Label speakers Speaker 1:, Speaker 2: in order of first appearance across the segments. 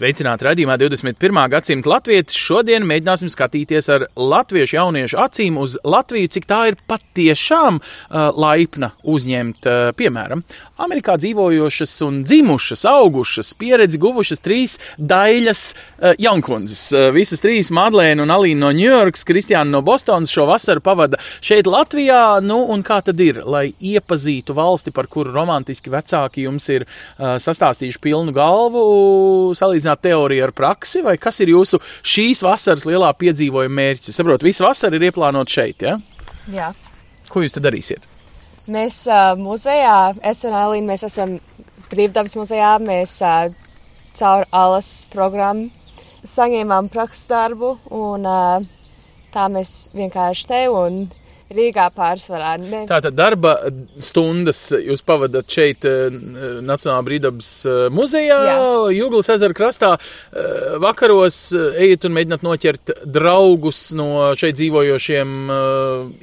Speaker 1: Sveicināti raidījumā 21. gadsimta latvieši. Šodien mēģināsim skatīties ar latviešu jauniešu acīm uz Latviju, cik tā ir patiešām uh, laipna uzņemt, uh, piemēram, Amerikā dzīvojošas un dzimušas, augušas, pieredzi guvušas trīs daļas uh, jaunkundzes. Uh, visas trīs - Madlēna un Alīna no Ņujorkas, Kristiāna no Bostonas šo vasaru pavada šeit Latvijā. Nu, un kā tad ir, lai iepazītu valsti, par kuru romantiski vecāki jums ir uh, sastāstījuši pilnu galvu, salīdzināt teoriju ar praksi, vai kas ir jūsu šīs vasaras lielā piedzīvojuma mērķis? Saprotu, visa vasara ir ieplānota šeit, ja?
Speaker 2: Jā.
Speaker 1: Ko jūs tad darīsiet?
Speaker 2: Mēs uh, muzejā, es un Alīna, mēs esam brīvdabas muzejā, mēs uh, caur alas programmu saņēmām prakses darbu, un uh, tā mēs vienkārši te un Rīgā pārsvarā. Ne,
Speaker 1: Tātad darba stundas jūs pavadat šeit, eh, Nacionālā brīvdabas eh, muzejā,
Speaker 2: Jā.
Speaker 1: Jūglas ezera krastā. Eh, Vakaros ejiet un mēģināt noķert draugus no šeit dzīvojošiem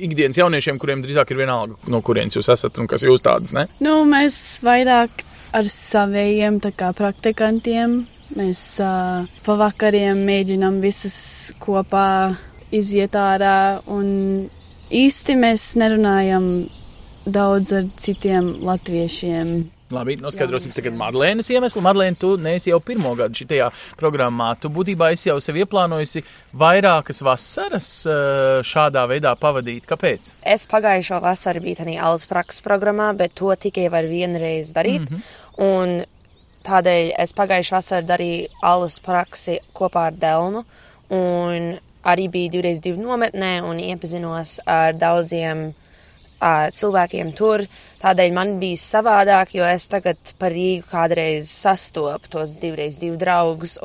Speaker 1: ikdienas jauniešiem, kuriem drīzāk ir vienalga, no kurienes jūs esat un kas jūs tādas, ne?
Speaker 3: Nu, mēs vairāk ar saviem praktikantiem. Mēs uh, pavakariem mēģinām visas kopā iziet ārā. Un īsti mēs nerunājam daudz ar citiem latviešiem.
Speaker 1: Labi, noskaidrosim tagad Madlēnas iemeslu. Madlēna, tu neesi jau pirmo gadu šajā programmā. Tu būtībā esi jau sev ieplānojusi vairākas vasaras eh, šādā veidā pavadīt. Kāpēc?
Speaker 4: Es pagājušo vasaru biju tādā alas prakses programmā, bet to tikai var vienreiz darīt. Mm -hmm. Un tādēļ es pagājušo vasaru darīju alas praksi kopā ar Delnu. Un arī biju divreiz divu nometnē un iepazinos ar daudziem uh, cilvēkiem tur. Tādēļ man bija savādāk, jo es tagad par Rīgu kādreiz sastopu tos divreiz divu draugus.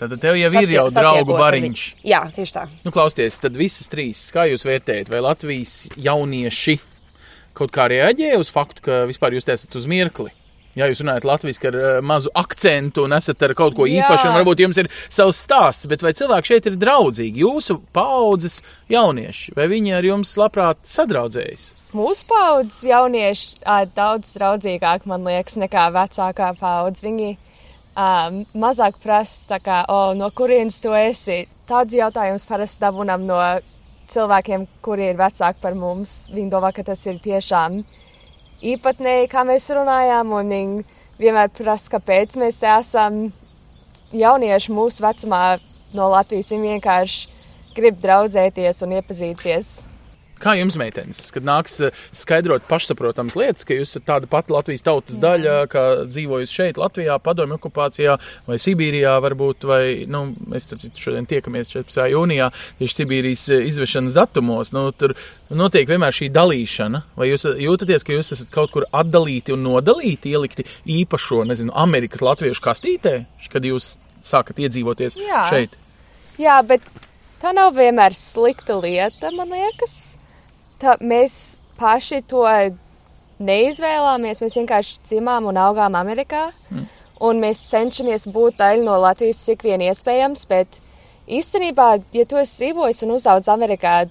Speaker 1: Tad tev jau ir jau draugu bariņš.
Speaker 4: Jā, tieši tā.
Speaker 1: Nu, klausieties, tad visas trīs, kā jūs vērtējat, vai Latvijas jaunieši kaut kā reaģē uz faktu, ka vispār jūs esat uz mirkli? Jā, jūs runājat latviešu ar uh, mazu akcentu un esat ar kaut ko
Speaker 2: Jā.
Speaker 1: īpašu, un varbūt jums ir savs stāsts, bet vai cilvēki šeit ir draudzīgi? Jūsu paudzes jaunieši, vai viņi ar jums labprāt sadraudzējas?
Speaker 2: Mūsu paudzes jaunieši ā, daudz draudzīgāk, man liekas, nekā vecākā paudze. Viņi um, mazāk prasa, kā, oh, no kurienes tu esi. Tāds jautājums parasti dabūnam no cilvēkiem, kuri ir vecāki par mums. Viņi domā, ka tas ir tiešām īpatnēji, kā mēs runājām, un viņi vienmēr prasa, kāpēc mēs esam jaunieši mūsu vecumā no Latvijas. Viņi vienkārši grib draudzēties un iepazīties.
Speaker 1: Kā jums, meitenes, kad nāks eh, skaidrot pašsaprotamas lietas, ka jūs esat tāda pati Latvijas tautas daļa, kā dzīvojusi šeit, Latvijā, padomju okupācijā vai Sibīrijā, varbūt, vai, nu, mēs šodien tiekamies 14. jūnijā, tieši Sibīrijas eh, izvešanas datumos, nu, tur notiek vienmēr šī dalīšana, vai jūs jūtaties, ka jūs esat kaut kur atdalīti un nodalīti, ielikti īpašo, nezinu, Amerikas latviešu kastītē, kad jūs sākat iedzīvoties
Speaker 2: Jā.
Speaker 1: šeit?
Speaker 2: Jā, bet tā nav vienmēr slikta lieta, man liekas. Tā, mēs paši to neizvēlāmies. Mēs vienkārši dzimām un augām Amerikā. Mm. Un mēs cenšamies būt daļa no Latvijas, cik vien iespējams. Bet īstenībā, ja tu esi dzīvojis un uzaugs Amerikā,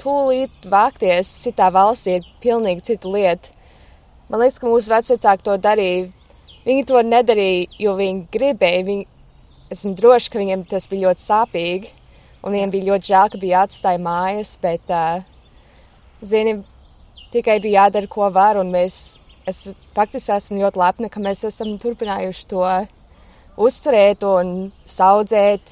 Speaker 2: tūlīt vākties citā valstī ir pilnīgi cita lieta. Man liekas, ka mūsu vecāki to darīja. Viņi to nedarīja, jo viņi gribēja. Viņi, esmu droši, ka viņiem tas bija ļoti sāpīgi. Un viņiem bija ļoti žēl, ka bija jāatstāj mājas, bet, uh, zini, tikai bija jādara, ko var. Un mēs, es faktiski esmu ļoti lepna, ka mēs esam turpinājuši to uzturēt un saudzēt,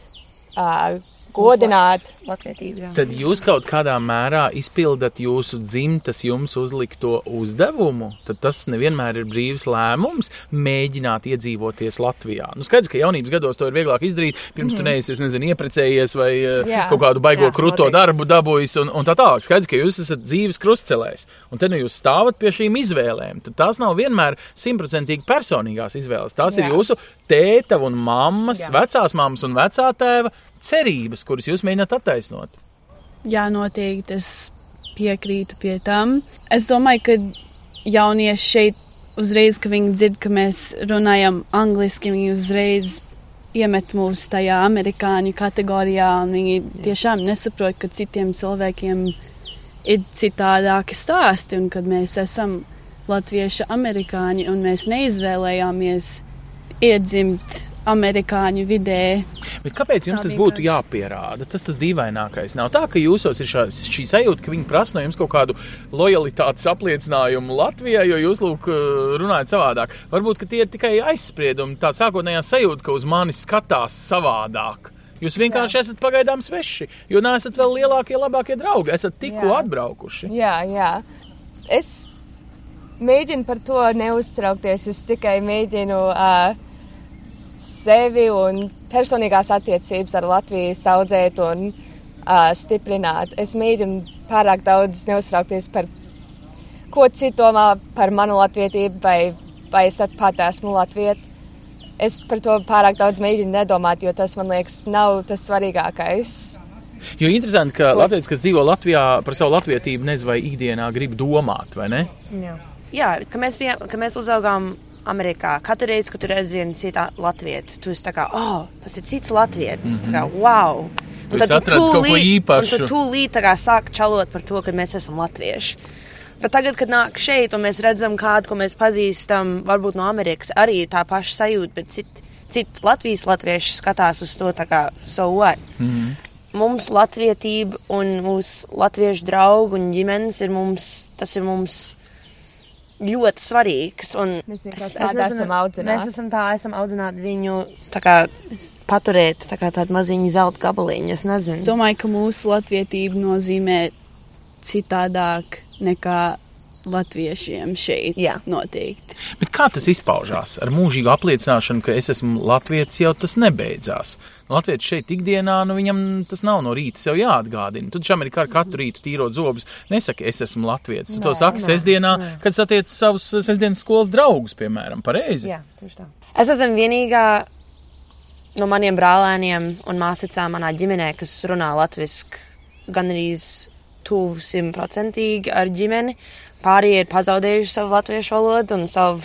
Speaker 2: uh, godināt.
Speaker 4: Latvietība, jā.
Speaker 1: Tad jūs kaut kādā mērā izpildat jūsu dzimtas jums uzlikto uzdevumu. Tad tas nevienmēr ir brīvs lēmums mēģināt iedzīvoties Latvijā. Nu, skaidrs, ka jaunības gados to ir vieglāk izdarīt. Pirms mm. tu neesi, es nezinu, ieprecējies vai eh,
Speaker 2: Jā.
Speaker 1: kaut kādu baigo
Speaker 4: Jā,
Speaker 1: kruto
Speaker 4: noteikti.
Speaker 1: darbu dabūjis un, un tā tālāk. Skaidrs, ka jūs esat dzīves krustcelēs. Un tad nu jūs stāvat pie šīm izvēlēm. Tad tās nav vienmēr simtprocentīgi personīgās izvēles. Tās
Speaker 2: Jā.
Speaker 1: ir jūsu tēta un mammas,
Speaker 2: Jā.
Speaker 1: vecās mammas un vecā tēva cerības, kuras jūs mēģināt attaisnot.
Speaker 3: Jā, noteikti es piekrītu pie tam. Es domāju, ka jaunieši šeit uzreiz, kad viņi dzird, ka mēs runājam angliski, viņi uzreiz iemet mūs tajā amerikāņu kategorijā, un viņi tiešām nesaprot, ka citiem cilvēkiem ir citādāki stāsti, un kad mēs esam latvieši amerikāņi, un mēs neizvēlējāmies iedzimt amerikāņu vidē.
Speaker 1: Bet kāpēc jums tas būtu jāpierāda? Tas tas dīvainākais. Nav tā, ka jūsos ir šā, šī sajūta, ka viņi prasa no jums kaut kādu lojalitātes apliecinājumu Latvijai, jo jūs lūk, runājat savādāk. Varbūt ka tie ir tikai aizspriedumi, tā sākotnējā sajūta, ka uz mani skatās savādāk. Jūs vienkārši Jā. esat pagaidām sveši, jo neesat vēl lielākie, labākie draugi. Esat tikko atbraukuši.
Speaker 2: Jā, jā. Es mēģinu par to neuztraukties. Es tikai mēģinu uh, sevi un personīgās attiecības ar Latviju audzēt un uh, stiprināt. Es mēģinu pārāk daudz neuztraukties par ko citu domā par manu latvietību, vai, vai es pat esmu latvieta. Es par to pārāk daudz mēģinu nedomāt, jo tas man liekas, nav tas svarīgākais.
Speaker 1: Jo interesanti, ka Latvijas, kas dzīvo Latvijā, par savu latvietību nezinu, vai ikdienā grib domāt, vai ne?
Speaker 4: Jā, Jā ka mēs, bijām, ka mēs uzaugām Amerikā. Katru reizi, kad tu redzi vienu citu latviešu, tu esi tā kā, oh, tas ir cits latvietis. Mm -hmm. Tā kā, wow!
Speaker 1: Mhm. Tu esi atradis kaut ko īpašu.
Speaker 4: Un tad tūlīt tā kā sāk čalot par to, ka mēs esam latvieši. Bet tagad, kad nāk šeit, un mēs redzam kādu, ko mēs pazīstam, varbūt no Amerikas, arī tā paša sajūta, bet citi cit Latvijas latvieši skatās uz to tā kā, so what? Mm. -hmm. Mums latvietība un mūsu latviešu draugu un ģimenes ir mums, tas ir mums ļoti svarīgs. un
Speaker 2: Mēs
Speaker 4: es-
Speaker 2: vienkārši
Speaker 4: es
Speaker 2: tādi
Speaker 4: nezinu,
Speaker 2: esam audzināti.
Speaker 4: Mēs esam tā, esam audzināti viņu tā kā paturēt tā kā tādu maziņu zelta gabaliņu. Es
Speaker 3: Es
Speaker 4: nezinu.
Speaker 3: domāju, ka mūsu latvietība nozīmē citādāk nekā latviešiem šeit.
Speaker 4: Jā.
Speaker 3: noteikti.
Speaker 1: Bet kā tas izpaužās? Ar mūžīgu apliecināšanu, ka es esmu latviečs, jau tas nebeidzās. Latvijas šeit ikdienā, nu viņam tas nav no rīta sev jāatgādina. Tu taču Amerikā ar katru rītu tīrot zobus, nesaki, es esmu latviečs. Tu to saki sestdienā, kad satiec savus sestdienas skolas draugus, piemēram, pareizi.
Speaker 4: Jā, tieši tā. Es esmu vienīgā no maniem brālēniem un māsacām manā ģimenē, kas runā latviešu gan arī tuvu simtprocentīgi ar ģimeni. Pārējie ir pazaudējuši savu latviešu valodu un, savu,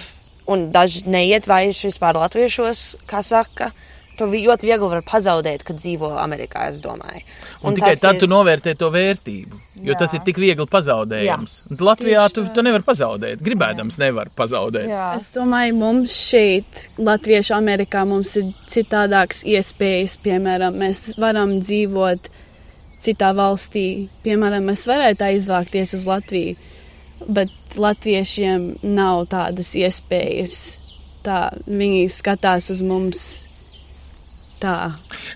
Speaker 4: un daži neiet vairs vispār latviešos, kā saka. To ļoti viegli var pazaudēt, kad dzīvo Amerikā, es domāju.
Speaker 1: Un, un tikai
Speaker 4: tas
Speaker 1: tad
Speaker 4: ir-
Speaker 1: tu novērtē to vērtību, jo
Speaker 4: Jā.
Speaker 1: tas ir tik viegli pazaudējams. Latvijā tu to nevar pazaudēt. Gribēdams, nevar pazaudēt.
Speaker 2: Jā.
Speaker 3: Es domāju, mums šeit, Latviešu Amerikā, mums ir citādākas iespējas. Piemēram, mēs varam dzīvot citā valstī. Piemēram, mēs varētu aizvākties uz Latviju, bet latviešiem nav tādas iespējas. Tā, viņi skatās uz mums tā.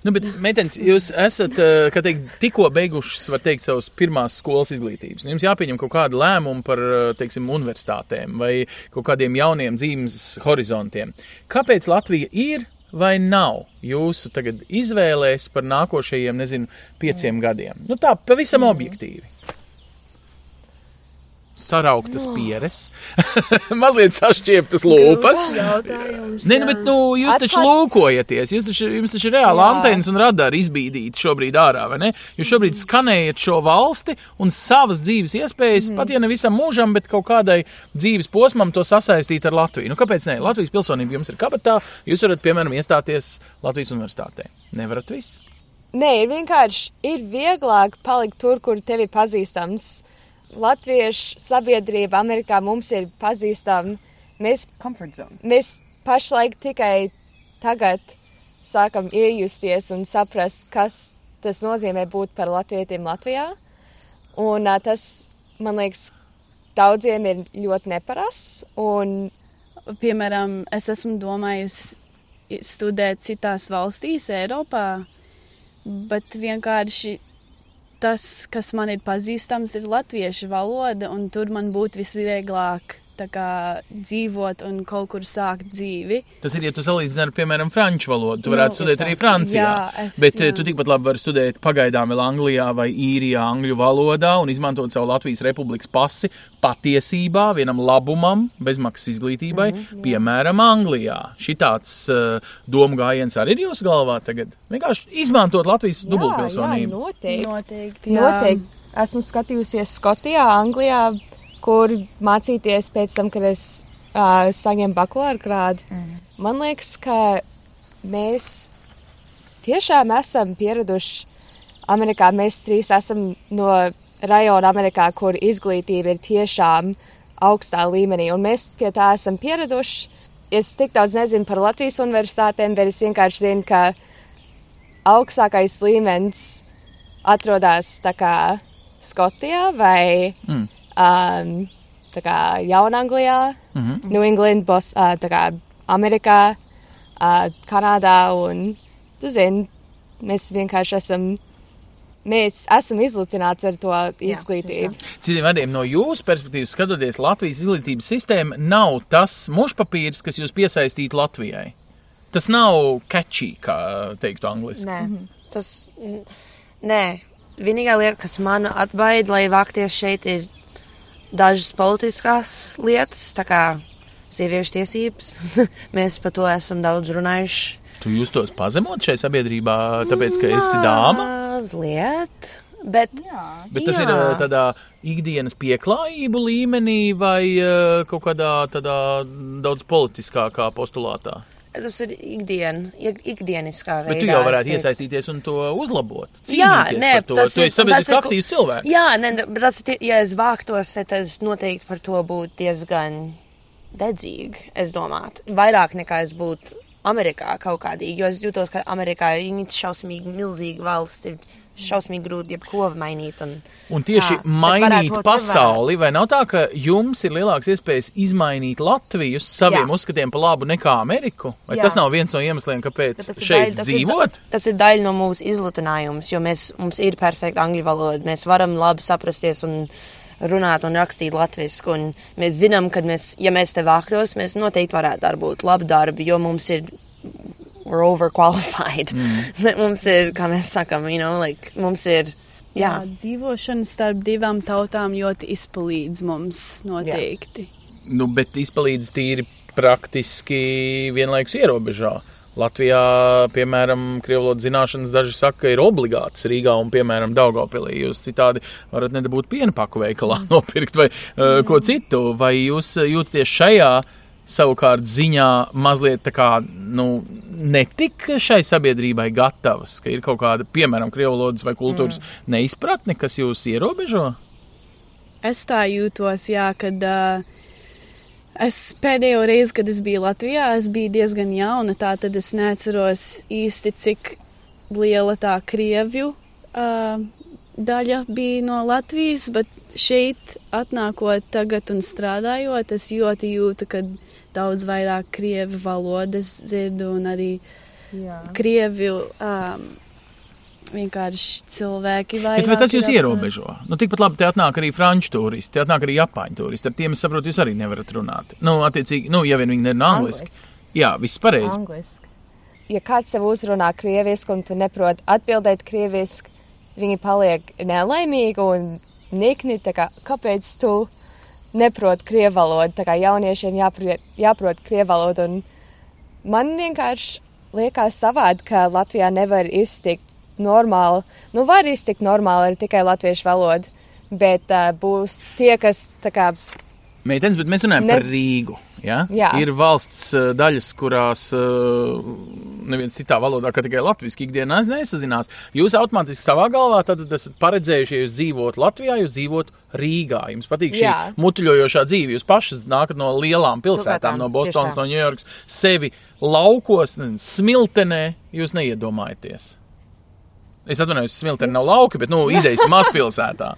Speaker 1: Nu, bet, meitenes, jūs esat eh, teikt, tikko beigušas, var teikt, savas pirmās skolas izglītības. Jums jāpieņem kaut kāda lēmuma par, eh, teiksim, universitātēm vai kaut kādiem jauniem dzīves horizontiem. Kāpēc Latvija ir vai nav jūsu tagad izvēlēs par nākošajiem, nezinu, pieciem gadiem? Nu, tā pavisam objektīvi. Sarauktas pieres, mazliet sašķieptas lūpas. Nē, nu, bet nu, jūs taču lūkojaties. Jūs taču, jums taču ir reāli
Speaker 2: Jā.
Speaker 1: antenas un radari izbīdīti šobrīd ārā, vai ne? Jūs šobrīd skanējat šo valsti un savas dzīves iespējas, mm. pat ja ne visam mūžam, bet kaut kādai dzīves posmam to sasaistīt ar Latviju. Nu, kāpēc ne? Latvijas pilsonība jums ir kabatā, jūs varat, piemēram, iestāties Latvijas universitātē. Nevarat viss.
Speaker 2: Nē, ir vienkārši ir vieglāk palikt tur, kur tevi pazīstams. Latviešu sabiedrība Amerikā mums ir pazīstama. Mēs,
Speaker 4: Comfort zone.
Speaker 2: mēs pašlaik tikai tagad sākam iejusties un saprast, kas tas nozīmē būt par latvietiem Latvijā. Un ā, tas, man liekas, daudziem ir ļoti neparasts. Un
Speaker 3: Piemēram, es esmu domājusi studēt citās valstīs, Eiropā, bet vienkārši tas, kas man ir pazīstams, ir latviešu valoda, un tur man būtu visvieglāk kā dzīvot un kaut kur sākt dzīvi.
Speaker 1: Tas ir, ja tu salīdzini ar, piemēram, franču valodu, tu varētu
Speaker 3: Nu,
Speaker 1: studēt arī Francijā.
Speaker 3: jā, es-
Speaker 1: bet eh,
Speaker 3: jā.
Speaker 1: tu tikpat labi vari studēt pagaidām vēl Anglijā vai Īrijā angļu valodā un izmantot savu Latvijas republikas pasi patiesībā vienam labumam, bezmaksas izglītībai, mm -hmm, piemēram, Anglijā. Šitāds uh, domu gājiens arī ir jūsu galvā tagad. Vienkārši izmantot Latvijas
Speaker 2: Jā, jā,
Speaker 1: dubultpilsonību.
Speaker 2: noteikti.
Speaker 3: Noteikti. jā.
Speaker 2: Noteikti. Esmu skatījusies Skotijā, Anglijā, kur mācīties pēc tam, kad es uh, saņēmu bakalaura grādu. Mm. Man liekas, ka mēs tiešām esam pieraduši Amerikā. Mēs trīs esam no rajona Amerikā, kur izglītība ir tiešām augstā līmenī, un mēs pie tā esam pieraduši. Es tik daudz nezinu par Latvijas universitātēm, bet es vienkārši zinu, ka augstākais līmenis atrodas Skotijā vai
Speaker 1: Mm.
Speaker 2: Um, tā kā Jaunanglijā, mm. -hmm. New England, Bos, uh, tā kā Amerikā, uh, Kanādā un, tu zini, mēs vienkārši esam, mēs esam izlutināts ar to izglītību.
Speaker 1: Citiem vārdiem, no jūsu perspektīvas skatoties, Latvijas izglītības sistēma nav tas mušpapīrs, kas jūs piesaistītu Latvijai. Tas nav catchy, kā teiktu angliski.
Speaker 4: Nē, tas. n- Nē, vienīgā lieta, kas man atbaida, lai vākties šeit, ir dažas politiskās lietas, tā kā sieviešu tiesības. Mēs par to esam daudz runājuši.
Speaker 1: Tu jūs tos pazemot šai sabiedrībā, tāpēc, ka esi dāma,
Speaker 4: Mazliet. Bet,
Speaker 1: bet tas
Speaker 4: jā.
Speaker 1: ir ā, tādā ikdienas pieklājību līmenī vai ā, kaut kādā tādā daudz politiskākā postulātā.
Speaker 4: Tas ir ikdien, ik, ikdieniskā veidā.
Speaker 1: Bet tu jau varētu iesaistīties un to uzlabot.
Speaker 4: Jā, nē,
Speaker 1: to.
Speaker 4: tas
Speaker 1: tu
Speaker 4: ir-
Speaker 1: sabiedriski aktīvs cilvēks.
Speaker 4: Jā, nē, tas ir, ja es vāktos, tad es noteikti par to būtu diezgan dedzīgi, es domātu. Vairāk nekā es būtu Amerikā kaut kādīgi, jo es jūtos, ka Amerikā ir šausmīgi milzīga valsts, ir šausmīgi grūti jebko mainīt. Un,
Speaker 1: Un tieši
Speaker 4: Jā,
Speaker 1: mainīt pasauli, vai nav tā, ka jums ir lielāks iespējas izmainīt Latviju saviem
Speaker 4: Jā.
Speaker 1: uzskatiem par labu nekā Ameriku? Vai
Speaker 4: Jā.
Speaker 1: tas nav viens no iemesliem, kāpēc
Speaker 4: ir
Speaker 1: šeit
Speaker 4: daļa- tas ir
Speaker 1: dzīvot?
Speaker 4: da- Tas ir daļa no mūsu izlutinājums, jo mēs, mums ir perfekta angļu valoda. Mēs varam labi saprasties un runāt un rakstīt latviešu. un Mēs zinām, ka mēs, ja mēs te vāktos, mēs noteikti varētu darbūt labu darbu, jo mums ir. We're overqualified. Mm. mums ir, kā mēs sakām, you know, like, mums ir. Jā,
Speaker 3: Jā, dzīvošana starp divām tautām ļoti izpalīdz mums noteikti.
Speaker 1: Nu, bet izpalīdz tīri praktiski vienlaikus ierobežā. Latvijā, piemēram, krievlotu zināšanas daži saka, ir obligāts Rīgā un, piemēram, Daugavpilī. Jūs citādi varat nedabūt piena paku veikalā nopirkt vai uh, ko citu. Vai jūs uh, jūtaties šajā savukārt ziņā mazliet tā kā, nu, netik šai sabiedrībai gatavas, ka ir kaut kāda, piemēram, krievlodas vai kultūras mm. neizpratne, kas jūs ierobežo?
Speaker 3: Es tā jūtos, jā, kad uh, es pēdējo reizi, kad es biju Latvijā, es biju diezgan jauna, tā tad es neatceros īsti, cik liela tā krievju uh, daļa bija no Latvijas, bet šeit atnākot tagad un strādājot, es ļoti jūtu, ka daudz vairāk krievu valodas dzirdu un arī
Speaker 2: Jā.
Speaker 3: krievju um, vienkārši cilvēki vai.
Speaker 1: Bet vai tas jūs ierobežo? Nu, tikpat labi, te atnāk arī franču turisti, te atnāk arī japāņu turisti. Ar tiem, es saprotu, jūs arī nevarat runāt. Nu, attiecīgi, nu, ja vien viņi nerunā angliski. Jā, viss pareizi.
Speaker 2: Angliski. Ja kāds sev uzrunā krieviski un tu neproti atbildēt krieviski, viņi paliek nelaimīgi un nikni. tā Kā, kāpēc tu neproti krievu valodu? Tā kā jauniešiem jāprot, jāprot krievu valodu. Man vienkārši liekas savādi, ka Latvijā nevar iztikt normāli. Nu, var iztikt normāli ar tikai latviešu valodu, bet uh, būs tie, kas tā kā
Speaker 1: Meitenes, bet mēs runājam
Speaker 2: Ne-
Speaker 1: par Rīgu. Ja?
Speaker 2: Jā.
Speaker 1: Ir valsts uh, daļas, kurās uh, neviens citā valodā, kā tikai latviešu ikdienā nesazinās. Jūs automātiski savā galvā esat paredzējuši, ja jūs dzīvot Latvijā, jūs dzīvot Rīgā. Jums patīk šī
Speaker 2: Jā.
Speaker 1: mutuļojošā dzīve. Jūs paši nākat no lielām pilsētām,
Speaker 4: Pilsētām,
Speaker 1: no Bostonas, no Ņujorkas, sevi laukos, smiltenē. Jūs neiedomājaties. Es atvainojos, smiltenē nav lauki, bet, nu, idejas mazpilsētā.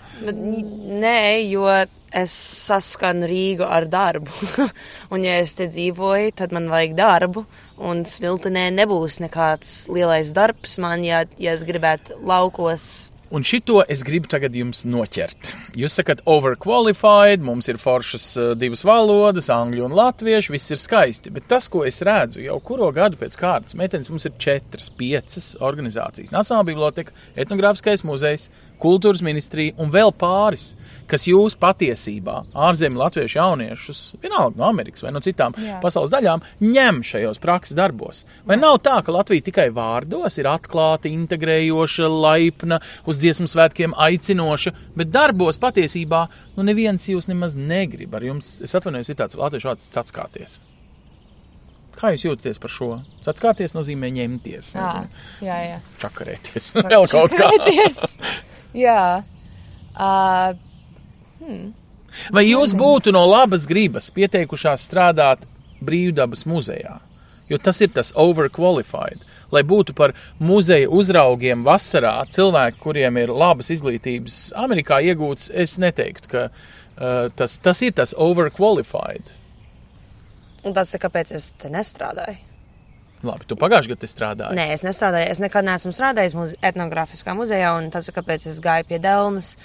Speaker 4: Nē, jo es saskanu Rīgu ar darbu. un, ja es te dzīvoju, tad man vajag darbu. Un smiltenē nebūs nekāds lielais darbs man, ja, ja es gribētu laukos
Speaker 1: Un šito es gribu tagad jums noķert. Jūs sakat, overqualified, mums ir foršas uh, divas valodas, angļu un latviešu, viss ir skaisti. Bet tas, ko es redzu jau kuro gadu pēc kārtas, meitenes mums ir četras, piecas organizācijas. Nacionālā biblioteka, etnogrāfiskais muzejs, kultūras ministrija un vēl pāris, kas jūs patiesībā, ārzemju latviešu jauniešus, vienalga no Amerikas vai no citām Jā. pasaules daļām, ņem šajos prakses darbos. Vai Jā. nav tā, ka Latvija tikai vārdos ir atklāta, integrējoša, laipna, uz dziesmu svētkiem aicinoša, bet darbos patiesībā nu, neviens jūs nemaz negrib ar jums, es atvainojos, ir tāds latviešu vārds atskāties. Kā jūs jūtaties par šo? Atskāties nozīmē ņemties.
Speaker 2: Jā, jā, jā.
Speaker 1: Čakarēties. Vēl kaut kā.
Speaker 2: Jā. Uh, hmm.
Speaker 1: Vai jūs būtu no labas gribas pieteikušās strādāt brīvdabas muzejā? Jo tas ir tas overqualified. Lai būtu par muzeja uzraugiem vasarā, cilvēki, kuriem ir labas izglītības, Amerikā iegūts, es neteiktu, ka uh, tas, tas ir tas overqualified.
Speaker 4: Un tas ir kāpēc es te nestrādāju.
Speaker 1: Labi, tu pagājušajā gadā strādāji.
Speaker 4: Nē, es nestrādāju. Es nekad neesmu strādājis muze etnogrāfiskā muzejā, un tas ir kāpēc es gāju pie Dēlnes.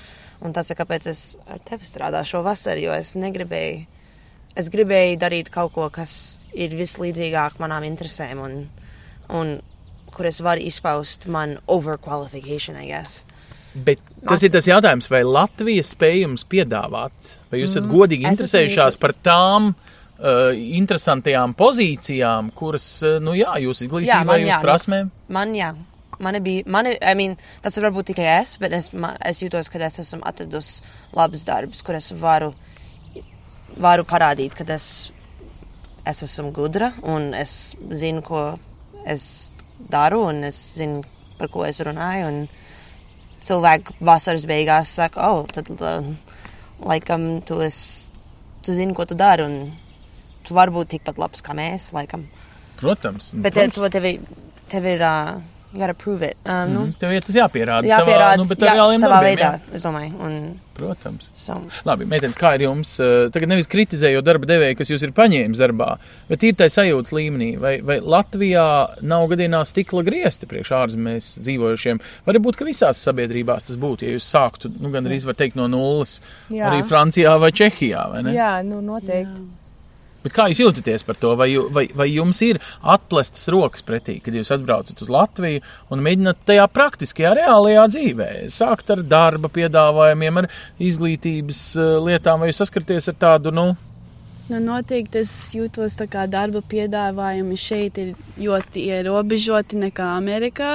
Speaker 4: Un tas ir kāpēc es ar tevi strādāju šo vasaru, jo es negribēju. Es gribēju darīt kaut ko, kas ir vislīdzīgāk manām interesēm, un, un kur es varu izpaust manu overqualification, I guess.
Speaker 1: Bet tas ir tas jautājums, vai Latvija spēj jums piedāvāt, vai jūs esat mm, godīgi interesējušās par tām uh, uh, interesantajām pozīcijām, kuras, uh, nu jā, jūs izglītībā, jūs prasmēm?
Speaker 4: Man jā. Mani bija, mani, I mean, tas var būt tikai es, bet es, man, es jūtos, ka es esmu atradusi labus darbus, kur es varu, varu parādīt, ka es, es esmu gudra un es zinu, ko es daru un es zinu, par ko es runāju. Un cilvēki vasaras beigās saka, oh, tad uh, laikam tu, es, tu zini, ko tu dari. Un tu vari būt tikpat labs kā mēs, laikam.
Speaker 1: Protams.
Speaker 4: Bet
Speaker 1: protams.
Speaker 4: to tev, tev ir. Uh, You gotta prove it. Um, mm -hmm. nu,
Speaker 1: Tev ir tas jāpierāda,
Speaker 4: jāpierāda
Speaker 1: savā, nu,
Speaker 4: jā,
Speaker 1: savā
Speaker 4: darbiem, veidā,
Speaker 1: jā.
Speaker 4: es domāju. Un,
Speaker 1: Protams.
Speaker 4: So.
Speaker 1: Labi, meitenes, kā ir jums? Tagad nevis kritizējot darba devēju, kas jūs ir paņēmis darbā, bet ir tā sajūtas līmenī. Vai, vai Latvijā nav gadījumā stikla griezti priekš ārzemēs dzīvojušiem? Varbūt, ka visās sabiedrībās tas būtu, ja jūs sāktu, nu, gan arī var teikt no nulles, Jā. arī Francijā vai Čehijā, vai ne?
Speaker 2: Jā, nu, noteikti. Jā.
Speaker 1: Bet kā jūs jūtaties par to? Vai, vai, vai jums ir atlestas rokas pretī, kad jūs atbraucat uz Latviju un mēģināt tajā praktiskajā, reālajā dzīvē sākt ar darba piedāvājumiem, ar izglītības eh, lietām, vai jūs saskaraties ar tādu, nu,
Speaker 3: Nu, noteikti es jūtos tā kā darba piedāvājumi šeit ir ļoti ierobežoti nekā Amerikā.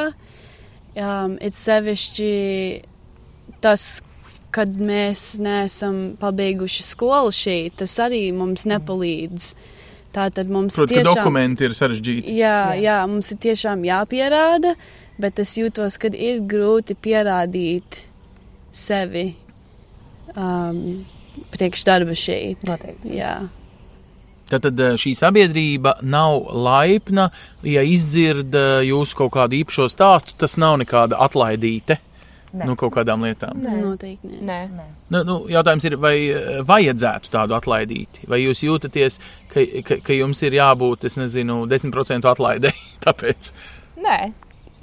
Speaker 3: Um, it sevišķi tas, kad mēs neesam pabeiguši skolu šeit, tas arī mums nepalīdz. Tātad mums
Speaker 1: Protams, tiešām, dokumenti ir sarežģīti.
Speaker 3: Jā, jā. jā, mums ir tiešām jāpierāda, bet es jūtos, ka ir grūti pierādīt sevi um, priekšdarba šeit.
Speaker 4: Noteikti.
Speaker 3: Jā.
Speaker 1: Tātad eh, šī sabiedrība nav laipna, ja izdzird eh, jūsu kaut kādu īpašo stāstu, tas nav nekāda atlaidīte. Nē. Nu, kaut kādām lietām.
Speaker 3: Nē, noteikti nē.
Speaker 2: nē.
Speaker 3: nē.
Speaker 1: Nu, nu, jautājums ir, vai eh, vajadzētu tādu atlaidīt? Vai jūs jūtaties, ka, ka, ka jums ir jābūt, es nezinu, 10% atlaidē? Tāpēc.
Speaker 2: Nē,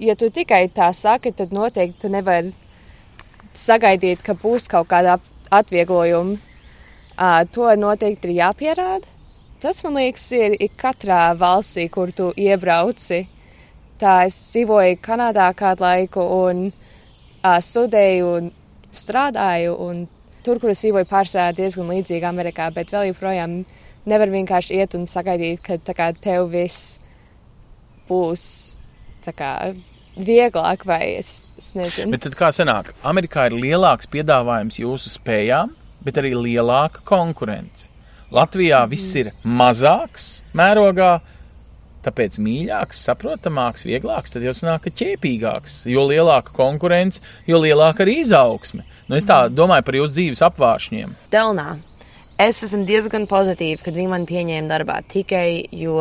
Speaker 2: ja tu tikai tā saki, tad noteikti tu nevari sagaidīt, ka būs kaut kāda atvieglojuma. Uh, to noteikti ir jāpierāda. Tas, man liekas, ir, ir katrā valstī, kur tu iebrauci. Tā es dzīvoju Kanādā kādu laiku, un uh, studēju un strādāju. Un tur, kur es dzīvoju, pārsvarā diezgan līdzīgi Amerikā, bet vēl joprojām nevar vienkārši iet un sagaidīt, ka kā, tev viss būs kā, vieglāk, vai es, es nezinu.
Speaker 1: Bet kā sanāk, Amerikā ir lielāks piedāvājums jūsu spējām, bet arī lielāka konkurence. Latvijā viss ir mazāks mērogā, tāpēc mīļāks, saprotamāks, vieglāks, tad jau sanāk, ķēpīgāks. Jo lielāka konkurence, jo lielāka arī izaugsme. Nu, es tā domāju par jūsu dzīves apvāršņiem.
Speaker 4: Delnā. Es esmu diezgan pozitīva, kad viņi man pieņēma darbā tikai jo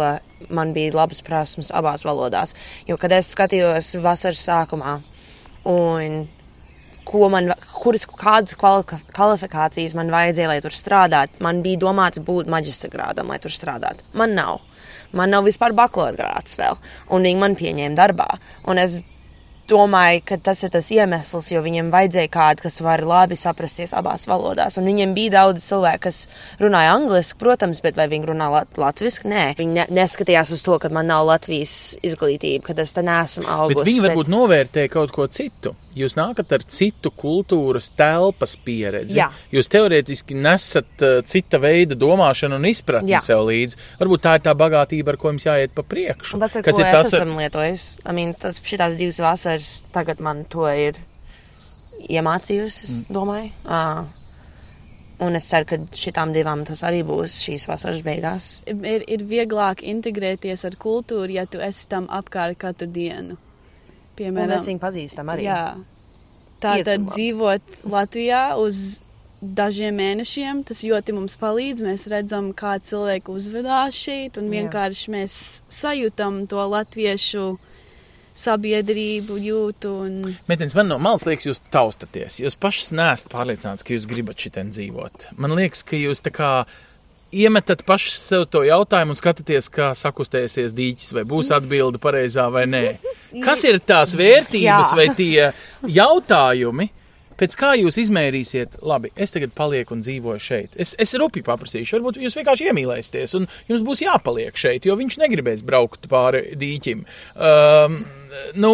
Speaker 4: man bija labas prasmes abās valodās. Jo, kad es skatījos vasaras sākumā, un man, kuras, kādas kvalifikācijas man vajadzēja, lai tur strādātu, man bija domāts būt maģistra grādam, lai tur strādātu. Man nav. Man nav vispār bakalaura grāts vēl, un viņi man pieņēma darbā. Un es domāju, ka tas ir tas iemesls, jo viņiem vajadzēja kādu, kas var labi saprasties abās valodās. Un viņiem bija daudz cilvēku, kas runāja angliski, protams, bet vai viņi runā lat latviešu? Nē, viņi ne neskatījās uz to, ka man nav Latvijas izglītība, ka es te neesmu augusi.
Speaker 1: Bet viņi varbūt novērtē kaut ko citu. Jūs nākat ar citu kultūras telpas pieredzi.
Speaker 4: Jā.
Speaker 1: Jūs teorētiski nesat uh, cita veida domāšanu un izpratni
Speaker 4: Jā.
Speaker 1: sev līdzi. Varbūt tā ir tā bagātība, ar ko jums jāiet pa priekšu.
Speaker 4: Un tas ir,
Speaker 1: Kas ir tas, ar-
Speaker 4: esmu lietojis. I mean, tas šitās divas vasaras tagad man to ir iemācījusi, es
Speaker 1: Mm.
Speaker 4: domāju. Uh, un es ceru, ka šitām divām tas arī būs šīs vasaras beigās.
Speaker 3: Ir, ir vieglāk integrēties ar kultūru, ja tu esi tam apkārt katru dienu.
Speaker 4: Un
Speaker 3: Piemēram,
Speaker 4: mēs viņu pazīstam arī.
Speaker 3: Jā. Tā tad
Speaker 4: Diezgan labi.
Speaker 3: dzīvot Latvijā uz dažiem mēnešiem, tas ļoti mums palīdz. Mēs redzam, kā cilvēki uzvedās šeit, un
Speaker 4: Jā.
Speaker 3: vienkārši mēs sajūtam to latviešu sabiedrību, jūtu. Un...
Speaker 1: Mēģinājums man no malas liekas, jūs taustaties. Jūs pašs neesat pārliecināts, ka jūs gribat šitien dzīvot. Man liekas, ka jūs tā kā iemetat paši sev to jautājumu un skatāties, kā sakustēsies dīķis, vai būs atbilde pareizā vai nē. Kas ir tās vērtības vai tie jautājumi? Pēc kā jūs izmērīsiet, labi, es tagad palieku un dzīvoju šeit. Es, es rupi paprasīšu, varbūt jūs vienkārši iemīlēsieties, un jums būs jāpaliek šeit, jo viņš negribēs braukt pāri dīķim. Um, nu,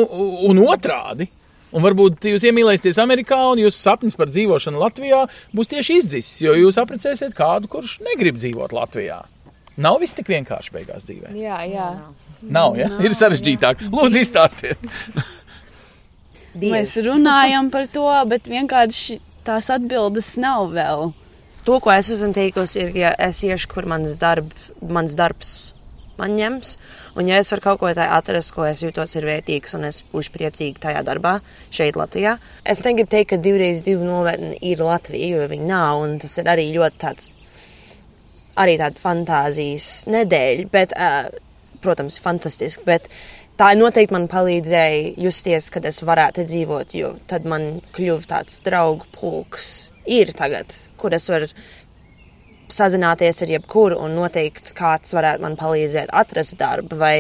Speaker 1: un otrādi. Un varbūt jūs iemīlēsieties Amerikā, un jūsu sapnis par dzīvošanu Latvijā būs tieši izdzisis, jo jūs apprecēsiet kādu, kurš negrib dzīvot Latvijā. Nav viss tik vienkārši beigās dzīvē.
Speaker 2: Jā, jā.
Speaker 1: Nav, ja? Ir sarežģītāk. Lūdzu, izstāstiet.
Speaker 3: Mēs runājam par to, bet vienkārši tās atbildes nav vēl.
Speaker 4: To, ko es esmu teikusi, ir, ja es iešu, kur mans, darb, mans darbs man ņems, un ja es varu kaut ko tādu atrast, ko es jūtos ir vērtīgs, un es būšu priecīga tajā darbā, šeit Latvijā. Es negribu teikt, ka divreiz divu nometni ir Latvija, jo viņi nav, un tas ir arī ļoti tāds, arī tāda fantāzijas nedēļa, bet, uh, protams, fantastiski, bet tā noteikti man palīdzēja justies, kad es varētu dzīvot, jo tad man kļuva tāds draugu pulks. Ir tagad, kur es varu sazināties ar jebkuru un noteikti kāds varētu man palīdzēt atrast darbu vai,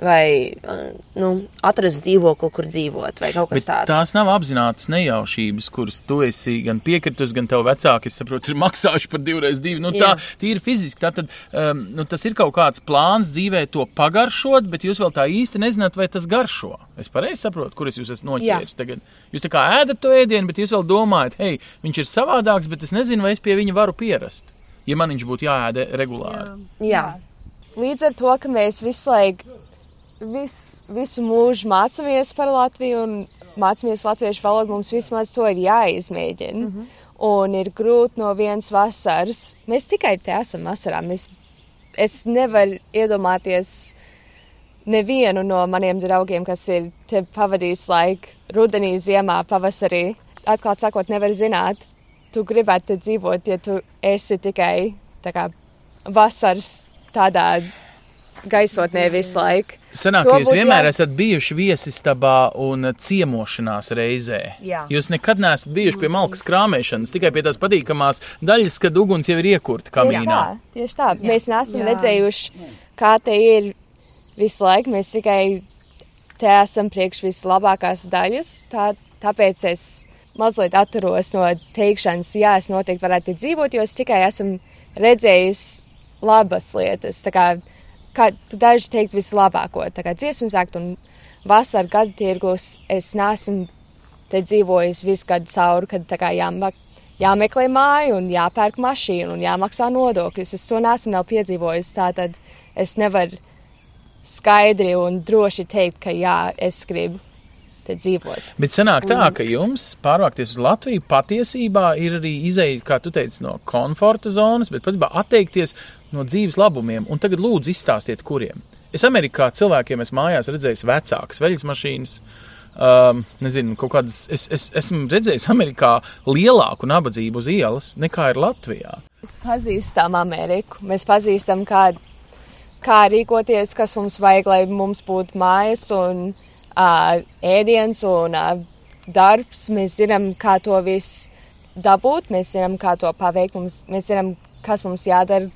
Speaker 4: vai uh, nu, atrast dzīvokli, kur dzīvot vai kaut kas
Speaker 1: Bet
Speaker 4: tāds.
Speaker 1: tās nav apzinātas nejaušības, kuras tu esi gan piekritus, gan tev vecāki, es saprotu, ir maksājuši par divreiz divu. Nu, tā
Speaker 4: Jā.
Speaker 1: tīri fiziski. Tātad, um, nu, tas ir kaut kāds plāns dzīvē to pagaršot, bet jūs vēl tā īsti nezināt, vai tas garšo. Es pareizi saprotu, kur es jūs esmu noķēris tagad. Jūs tā kā ēdat to ēdienu, bet jūs vēl domājat, hei, viņš ir savādāks, bet es nezinu, vai es pie viņa varu pierast. Ja man viņš būtu jāēda regulāri.
Speaker 4: Jā,
Speaker 2: Līdz ar to, ka mēs visu laiku, vis, visu mūžu mācāmies par Latviju un mācāmies latviešu valodu, mums vismaz to ir jāizmēģina. Mm -hmm. Un ir grūti no vienas vasaras. Mēs tikai te esam vasarā. Mēs, es nevaru iedomāties nevienu no maniem draugiem, kas ir te pavadījis laiku rudenī, ziemā, pavasarī. Atklāt sakot, nevar zināt, tu gribētu te dzīvot, ja tu esi tikai tā kā vasaras tādā gaisotnē visu laiku.
Speaker 1: Sanāk, ka jūs vienmēr
Speaker 2: jā-
Speaker 1: esat bijuši viesistabā un ciemošanās reizē.
Speaker 4: Jā.
Speaker 1: Jūs nekad neesat bijuši pie malkas krāmēšanas, tikai pie tās patīkamās daļas, kad uguns jau ir iekurta kamīnā.
Speaker 2: tā, tieši tā. Jā. Mēs neesam
Speaker 3: Jā.
Speaker 2: Jā. redzējuši, kā te ir visu laiku. Mēs tikai te esam priekš vislabākās daļas. Tā, tāpēc es mazliet atturos no teikšanas, jā, es noteikti varētu dzīvot, jo es tikai esmu redzējis labas lietas. Tā kā, kā daži teikt vislabāko, tā kā dziesmas akt un vasara gada tirgus, es neesmu te dzīvojis visu gadu cauri, kad tā kā jāmak, jāmeklē māja un jāpērk mašīna un jāmaksā nodokļus. Es to neesmu piedzīvojis, tātad es nevaru skaidri un droši teikt, ka jā, es gribu te dzīvot.
Speaker 1: Bet sanāk tā, ka jums pārvākties uz Latviju patiesībā ir arī izeja, kā tu teici, no komforta zonas, bet pats atteikties no dzīves labumiem. Un tagad lūdzu izstāstiet, kuriem. Es Amerikā cilvēkiem esmu mājās redzējis vecākas veļas mašīnas. Um, nezinu, kaut kādas. Es, es esmu redzējis Amerikā lielāku nabadzību uz ielas nekā ir Latvijā.
Speaker 2: Mēs pazīstam Ameriku, mēs pazīstam, kā, kā rīkoties, kas mums vajag, lai mums būtu mājas un ēdiens un uh, darbs. Mēs zinām, kā to visu dabūt, mēs zinām, kā to paveikt, mums, mēs zinām, kas mums jādara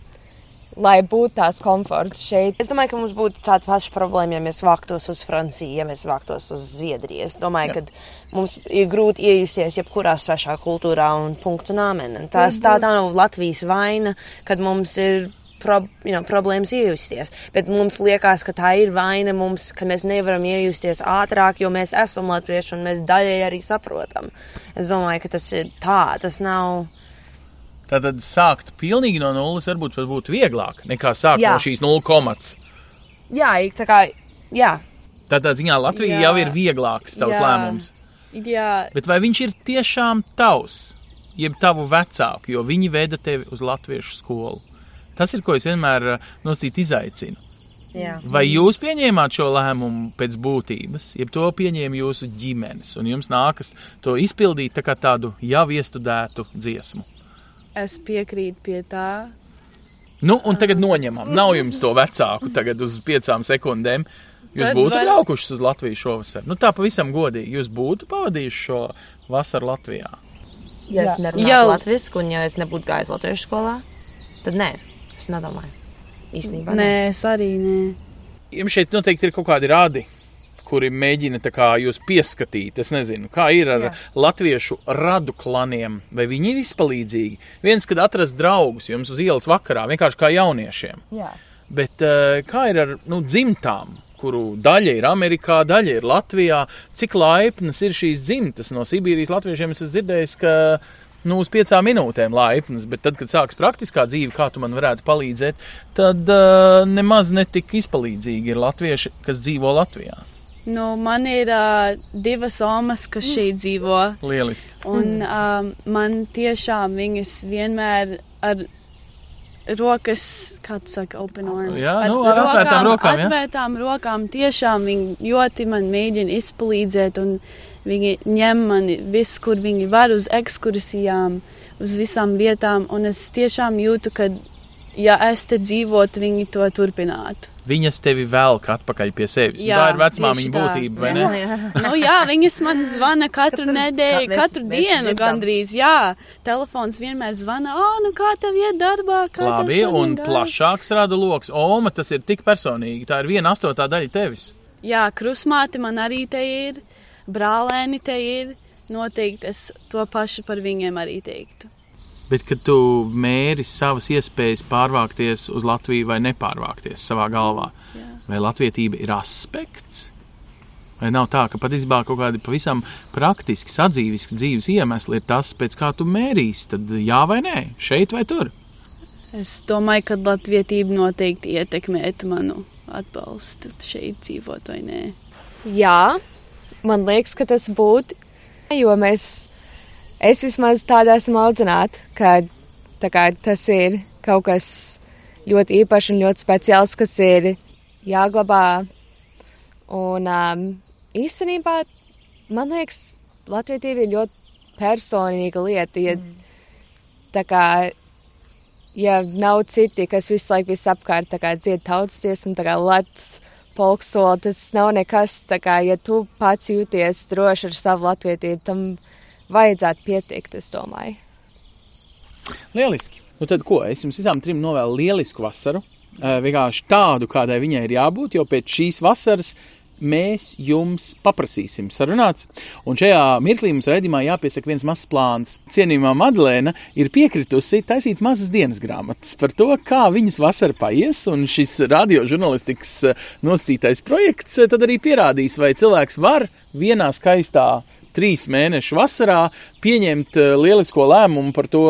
Speaker 2: lai būtu tās komforts šeit.
Speaker 4: Es domāju, ka mums būtu tāda paša problēma, ja mēs vāktos uz Franciju, ja mēs vāktos uz Zviedriju. Es domāju, ka mums ir grūti iejusties jebkurā svešā kultūrā un punkts un āmen. Un Tas tā, tā nav Latvijas vaina, kad mums ir pro, you know, problēmas iejusties. Bet mums liekas, ka tā ir vaina mums, ka mēs nevaram iejusties ātrāk, jo mēs esam latvieši un mēs daļai arī saprotam. Es domāju, ka tas ir tā, tas nav.
Speaker 1: Tātad sākt pilnīgi no nulles varbūt būtu vieglāk nekā sākt
Speaker 4: Jā.
Speaker 1: no šīs nulles komats.
Speaker 4: Jā, tā kā, jā.
Speaker 1: Tādā ziņā Latvija
Speaker 3: Jā.
Speaker 1: jau ir vieglāks tavs
Speaker 3: Jā.
Speaker 1: lēmums.
Speaker 3: Jā,
Speaker 1: Bet vai viņš ir tiešām tavs, jeb tavu vecāku, jo viņi veda tevi uz latviešu skolu? Tas ir, ko es vienmēr eh, nosacītu izaicinu.
Speaker 4: jā.
Speaker 1: Vai jūs pieņēmāt šo lēmumu pēc būtības, jeb to pieņēma jūsu ģimenes, un jums nākas to izpildīt tā kā tādu jau iestudētu dziesmu?
Speaker 3: es piekrītu pie tā.
Speaker 1: Nu, un tagad noņemam. Nav jums to vecāku tagad uz piecām sekundēm. Jūs
Speaker 3: Tad
Speaker 1: būtu
Speaker 3: var-
Speaker 1: braukuši uz Latviju šovasar. Nu, tā pavisam godīgi. Jūs būtu pavadījuši šo vasaru Latvijā.
Speaker 4: Ja es nerunātu latviešu, un ja es nebūtu gājis latviešu skolā, tad nē, es nedomāju. Īstenībā
Speaker 3: Nē, es arī nē.
Speaker 1: Jums šeit noteikti ir kaut kādi rādi, kuri mēģina kā jūs pieskatīt. Es nezinu, kā ir ar
Speaker 4: Jā.
Speaker 1: latviešu radu klaniem. Vai viņi ir izpalīdzīgi? Viens, kad atrast draugus jums uz ielas vakarā, vienkārši kā jauniešiem.
Speaker 2: Jā.
Speaker 1: Bet eh, kā ir ar nu, dzimtām? Kuru daļa ir Amerikā, daļa ir Latvijā. Cik laipnas ir šīs dzimtas? No Sibīrijas latviešiem es esmu dzirdējis, ka nu, uz piecām minūtēm laipnas, bet tad, kad sāks praktiskā dzīve, kā tu man varētu palīdzēt, tad uh, nemaz netik izpalīdzīgi ir latvieši, kas dzīvo Latvijā.
Speaker 3: Nu, man ir uh, divas omas, kas šeit dzīvo.
Speaker 1: Lieliski.
Speaker 3: Un um, man tiešām viņas vienmēr ar rokas, kā tu saki, open arms.
Speaker 1: Jā, nu, ar atvērtām rokām, jā.
Speaker 3: Atvērtām rokām tiešām viņi ļoti man mēģina izpalīdzēt un viņi ņem mani viss, kur viņi var uz ekskursijām, uz visām vietām. Un es tiešām jūtu, ka, ja es te dzīvotu, viņi to turpinātu.
Speaker 1: Viņas tevi velk atpakaļ pie sevis. Jā,
Speaker 3: Jā,
Speaker 1: tā ir vecmāmiņa būtība, vai ne?
Speaker 3: Nu, jā, viņas man zvana katru
Speaker 4: Katru-
Speaker 3: nedēļu,
Speaker 4: kā mēs-
Speaker 3: katru
Speaker 4: mēs
Speaker 3: dienu
Speaker 4: dzirdam.
Speaker 3: gandrīz. Jā, telefons vienmēr zvana, oh, nu kā tev iet darbā? Kā
Speaker 1: Labi, un
Speaker 3: gāja?"
Speaker 1: plašāks rada lokus. Oma, tas ir tik personīgi. Tā ir viena astotā daļa tevis.
Speaker 3: Jā, krusmāte man arī te ir, brālēni te ir. Noteikti es to pašu par viņiem arī teiktu.
Speaker 1: Bet, kad tu mēri savas iespējas pārvākties uz Latviju vai nepārvākties savā galvā,
Speaker 3: Jā.
Speaker 1: vai latvietība ir aspekts? Vai nav tā, ka patiesībā kaut kādi pavisam praktiski, sadzīviski dzīves iemesli ir tas, pēc kā tu mērīsi, tad jā vai nē, šeit vai tur?
Speaker 3: Es domāju, ka latvietība noteikti ietekmētu manu atbalstu šeit dzīvot vai nē.
Speaker 2: Jā, man liekas, ka tas būtu, jo mēs, es vismaz tādā esmu audzināta, ka kā, tas ir kaut kas ļoti īpašs un ļoti speciāls, kas ir jāglabā. Un um, īstenībā, man liekas, latvietība ir ļoti personīga lieta. Ja, tā kā, ja nav citi, kas visu laiku visapkārt dzied tautas dziesmu, tā kā lats, polksoli, tas nav nekas, tā kā, ja tu pats jūties droši ar savu latvietību, tam vajadzētu pietikt, es domāju.
Speaker 1: Lieliski. Nu tad ko? Es jums visām trim novēlu lielisku vasaru. Eh, Vienkārši tādu, kādai viņai ir jābūt, jo pēc šīs vasaras mēs jums paprasīsim sarunāts. Un šajā mirklī mums redzamā jāpiesaka viens mazs plāns. Cienījumā Madlēna ir piekritusi taisīt mazas dienas grāmatas par to, kā viņas vasara paies, un šis radiožurnālistikas eh, nosacītais projekts eh, tad arī pierādīs, vai cilvēks var vienā skaistā trīs mēnešu vasarā pieņemt eh, lielisko lēmumu par to,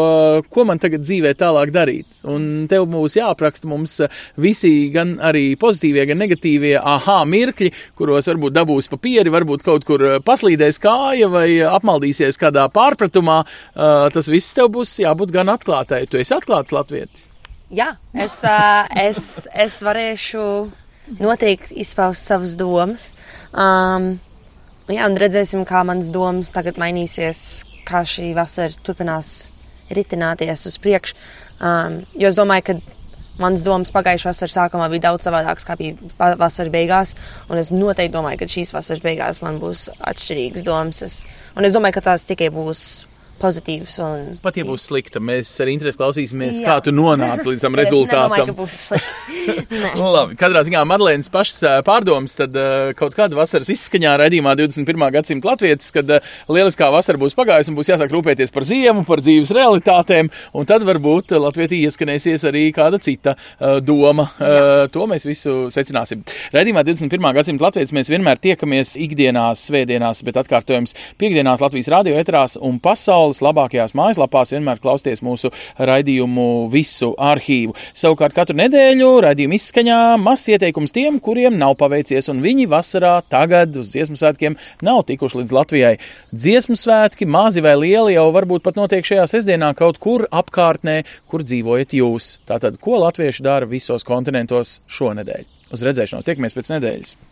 Speaker 1: ko man tagad dzīvē tālāk darīt. Un tev būs jāapraksta mums eh, visi, gan arī pozitīvie, gan negatīvie aha mirkļi, kuros varbūt dabūs papīri, varbūt kaut kur eh, paslīdēs kāja vai apmaldīsies kādā pārpratumā. Eh, Tas viss tev būs jābūt gan atklātai. Tu esi atklāts latvietis.
Speaker 4: Jā, es, es, es varēšu noteikti izpaust savas domas. Um, jā, un redzēsim, kā manas domas tagad mainīsies, kā šī vasara turpinās ritināties uz priekšu. Um, jo es domāju, ka manas domas pagājušā vasaras sākumā bija daudz savādākas, kā bija vasaras beigās. Un es noteikti domāju, ka šīs vasaras beigās man būs atšķirīgas domas. Es, un es domāju, ka tās tikai būs pozitīvs. Un...
Speaker 1: Pat ja būs slikta, mēs ar interesi klausīsimies,
Speaker 4: Jā.
Speaker 1: kā tu nonāci līdz tam
Speaker 4: Es nedomāju,
Speaker 1: rezultātam.
Speaker 4: ka būs slikti. Nē.
Speaker 1: Nu, labi, katrā ziņā Marlēnas pašas ā, pārdomas, tad uh, kaut kāda vasaras izskaņā raidījumā 21. gadsimta latvietis, kad uh, lieliskā vasara būs pagājusi un būs jāsāk rūpēties par ziemu, par dzīves realitātēm, un tad varbūt Latvijā ieskanēsies arī kāda cita uh, doma. Uh, to mēs visu secināsim. Raidījumā 21. gadsimta latvietis mēs vienmēr tiekamies ikdienās, svētdienās, bet atkārtojums piekdienās Latvijas radio etrās un pasaules labākajās mājaslapās vienmēr klausties mūsu raidījumu visu arhīvu. Savukārt katru nedēļu raidījumu izskaņā mazs ieteikums tiem, kuriem nav paveicies, un viņi vasarā tagad uz dziesmu svētkiem nav tikuši līdz Latvijai. Dziesmu svētki, mazi vai lieli, jau varbūt pat notiek šajā sestdienā kaut kur apkārtnē, kur dzīvojat jūs. Tātad, ko latvieši dara visos kontinentos šonedēļ? Uz redzēšanos, tiekamies pēc nedēļas!